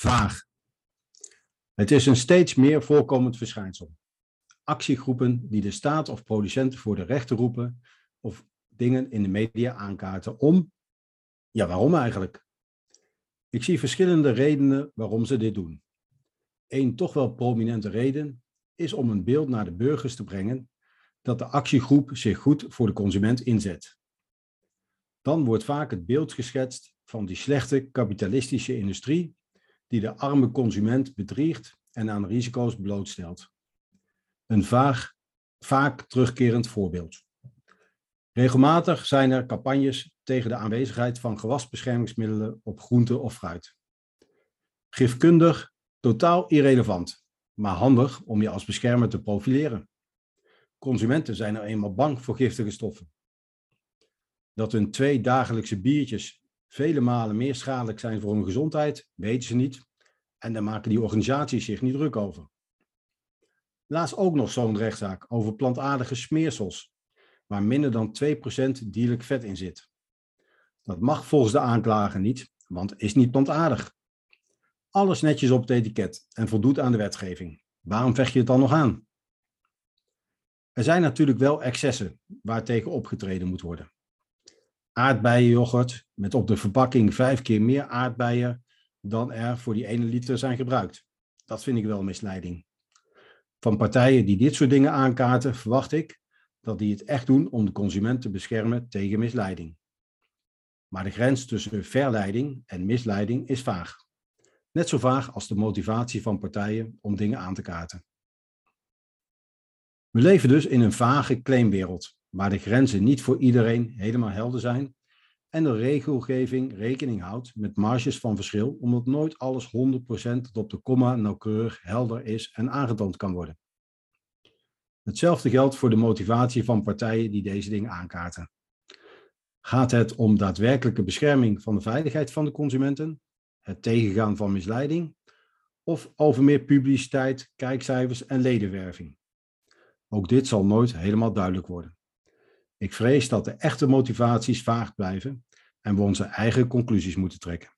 Vaag. Het is een steeds meer voorkomend verschijnsel. Actiegroepen die de staat of producenten voor de rechter roepen of dingen in de media aankaarten om, ja waarom eigenlijk? Ik zie verschillende redenen waarom ze dit doen. Een toch wel prominente reden is om een beeld naar de burgers te brengen dat de actiegroep zich goed voor de consument inzet. Dan wordt vaak het beeld geschetst van die slechte kapitalistische industrie die de arme consument bedriegt en aan risico's blootstelt. Een vaag, vaak terugkerend voorbeeld. Regelmatig zijn er campagnes tegen de aanwezigheid van gewasbeschermingsmiddelen op groente of fruit. Gifkundig, totaal irrelevant, maar handig om je als beschermer te profileren. Consumenten zijn er eenmaal bang voor giftige stoffen. Dat hun twee dagelijkse biertjes vele malen meer schadelijk zijn voor hun gezondheid, weten ze niet. En daar maken die organisaties zich niet druk over. Laatst ook nog zo'n rechtszaak over plantaardige smeersels, waar minder dan 2% dierlijk vet in zit. Dat mag volgens de aanklager niet, want is niet plantaardig. Alles netjes op het etiket en voldoet aan de wetgeving. Waarom vecht je het dan nog aan? Er zijn natuurlijk wel excessen waartegen opgetreden moet worden. Aardbeienyoghurt met op de verpakking vijf keer meer aardbeien dan er voor die ene liter zijn gebruikt. Dat vind ik wel misleiding. Van partijen die dit soort dingen aankaarten, verwacht ik dat die het echt doen om de consument te beschermen tegen misleiding. Maar de grens tussen verleiding en misleiding is vaag. Net zo vaag als de motivatie van partijen om dingen aan te kaarten. We leven dus in een vage claimwereld, waar de grenzen niet voor iedereen helemaal helder zijn en de regelgeving rekening houdt met marges van verschil, omdat nooit alles 100% tot op de komma nauwkeurig helder is en aangetoond kan worden. Hetzelfde geldt voor de motivatie van partijen die deze dingen aankaarten. Gaat het om daadwerkelijke bescherming van de veiligheid van de consumenten, het tegengaan van misleiding, of over meer publiciteit, kijkcijfers en ledenwerving? Ook dit zal nooit helemaal duidelijk worden. Ik vrees dat de echte motivaties vaag blijven en we onze eigen conclusies moeten trekken.